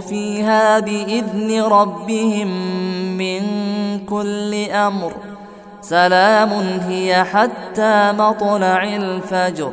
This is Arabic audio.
فيها بإذن ربهم من كل أمر. سلام هي حتى مطلع الفجر.